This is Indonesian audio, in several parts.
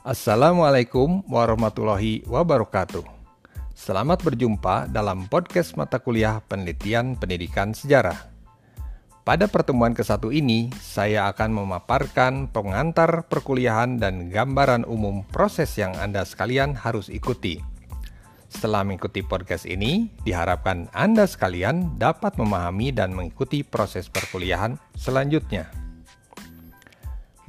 Assalamualaikum warahmatullahi wabarakatuh. Selamat berjumpa dalam podcast mata kuliah Penelitian Pendidikan Sejarah. Pada pertemuan ke-1 ini, saya akan memaparkan pengantar perkuliahan dan gambaran umum proses yang Anda sekalian harus ikuti. Setelah mengikuti podcast ini, diharapkan Anda sekalian dapat memahami dan mengikuti proses perkuliahan selanjutnya.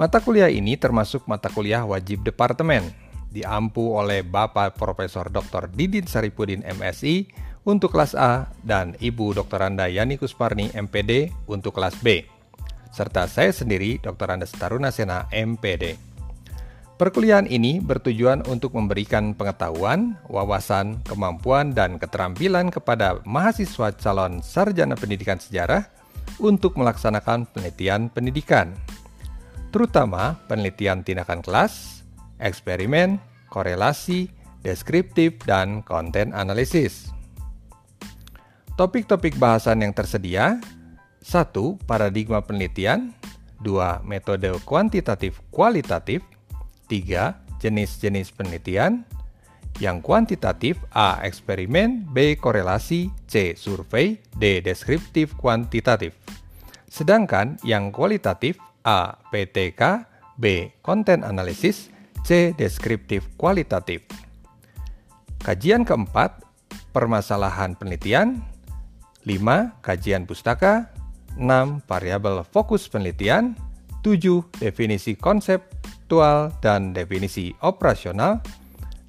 Mata kuliah ini termasuk mata kuliah wajib departemen, diampu oleh Bapak Profesor Dr. Didin Saripudin MSI untuk kelas A dan Ibu Dr. Anda Yani Kusparni MPD untuk kelas B, serta saya sendiri Dr. Anda Staruna Sena MPD. Perkuliahan ini bertujuan untuk memberikan pengetahuan, wawasan, kemampuan, dan keterampilan kepada mahasiswa calon sarjana pendidikan sejarah untuk melaksanakan penelitian pendidikan terutama penelitian tindakan kelas, eksperimen, korelasi, deskriptif, dan konten analisis. Topik-topik bahasan yang tersedia 1. Paradigma penelitian 2. Metode kuantitatif kualitatif 3. Jenis-jenis penelitian yang kuantitatif A. Eksperimen B. Korelasi C. Survei D. Deskriptif kuantitatif Sedangkan yang kualitatif A. PTK B. Konten analisis C. Deskriptif kualitatif Kajian keempat Permasalahan penelitian 5. Kajian pustaka 6. Variabel fokus penelitian 7. Definisi konseptual dan definisi operasional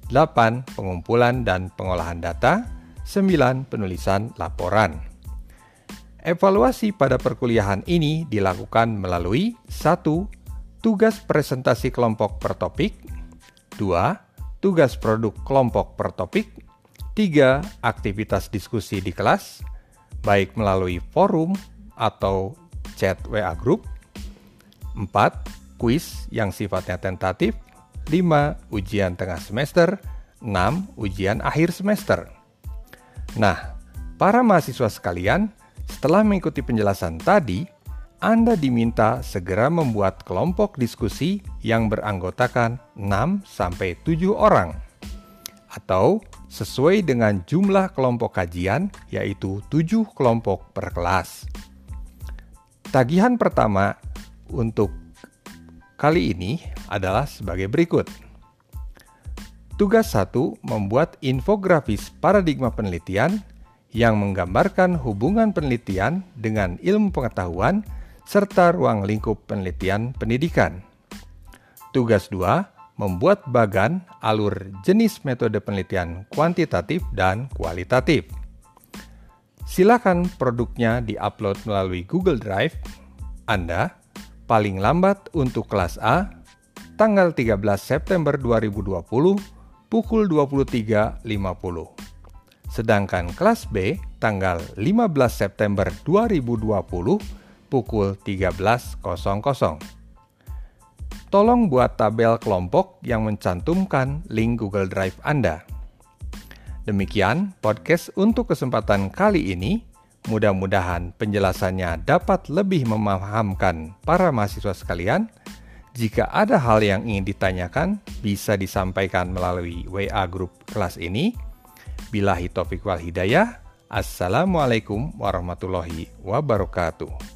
8. Pengumpulan dan pengolahan data 9. Penulisan laporan Evaluasi pada perkuliahan ini dilakukan melalui 1. Tugas presentasi kelompok per topik 2. Tugas produk kelompok per topik 3. Aktivitas diskusi di kelas baik melalui forum atau chat WA group 4. Kuis yang sifatnya tentatif 5. Ujian tengah semester 6. Ujian akhir semester Nah, para mahasiswa sekalian, setelah mengikuti penjelasan tadi, Anda diminta segera membuat kelompok diskusi yang beranggotakan 6-7 orang. Atau sesuai dengan jumlah kelompok kajian, yaitu 7 kelompok per kelas. Tagihan pertama untuk kali ini adalah sebagai berikut. Tugas 1 membuat infografis paradigma penelitian yang menggambarkan hubungan penelitian dengan ilmu pengetahuan serta ruang lingkup penelitian pendidikan. Tugas 2 membuat bagan alur jenis metode penelitian kuantitatif dan kualitatif. Silakan produknya diupload melalui Google Drive. Anda paling lambat untuk kelas A tanggal 13 September 2020 pukul 23.50. Sedangkan kelas B tanggal 15 September 2020 pukul 13.00. Tolong buat tabel kelompok yang mencantumkan link Google Drive Anda. Demikian podcast untuk kesempatan kali ini. Mudah-mudahan penjelasannya dapat lebih memahamkan para mahasiswa sekalian. Jika ada hal yang ingin ditanyakan, bisa disampaikan melalui WA grup kelas ini Bilahi taufiq wal hidayah. Assalamualaikum warahmatullahi wabarakatuh.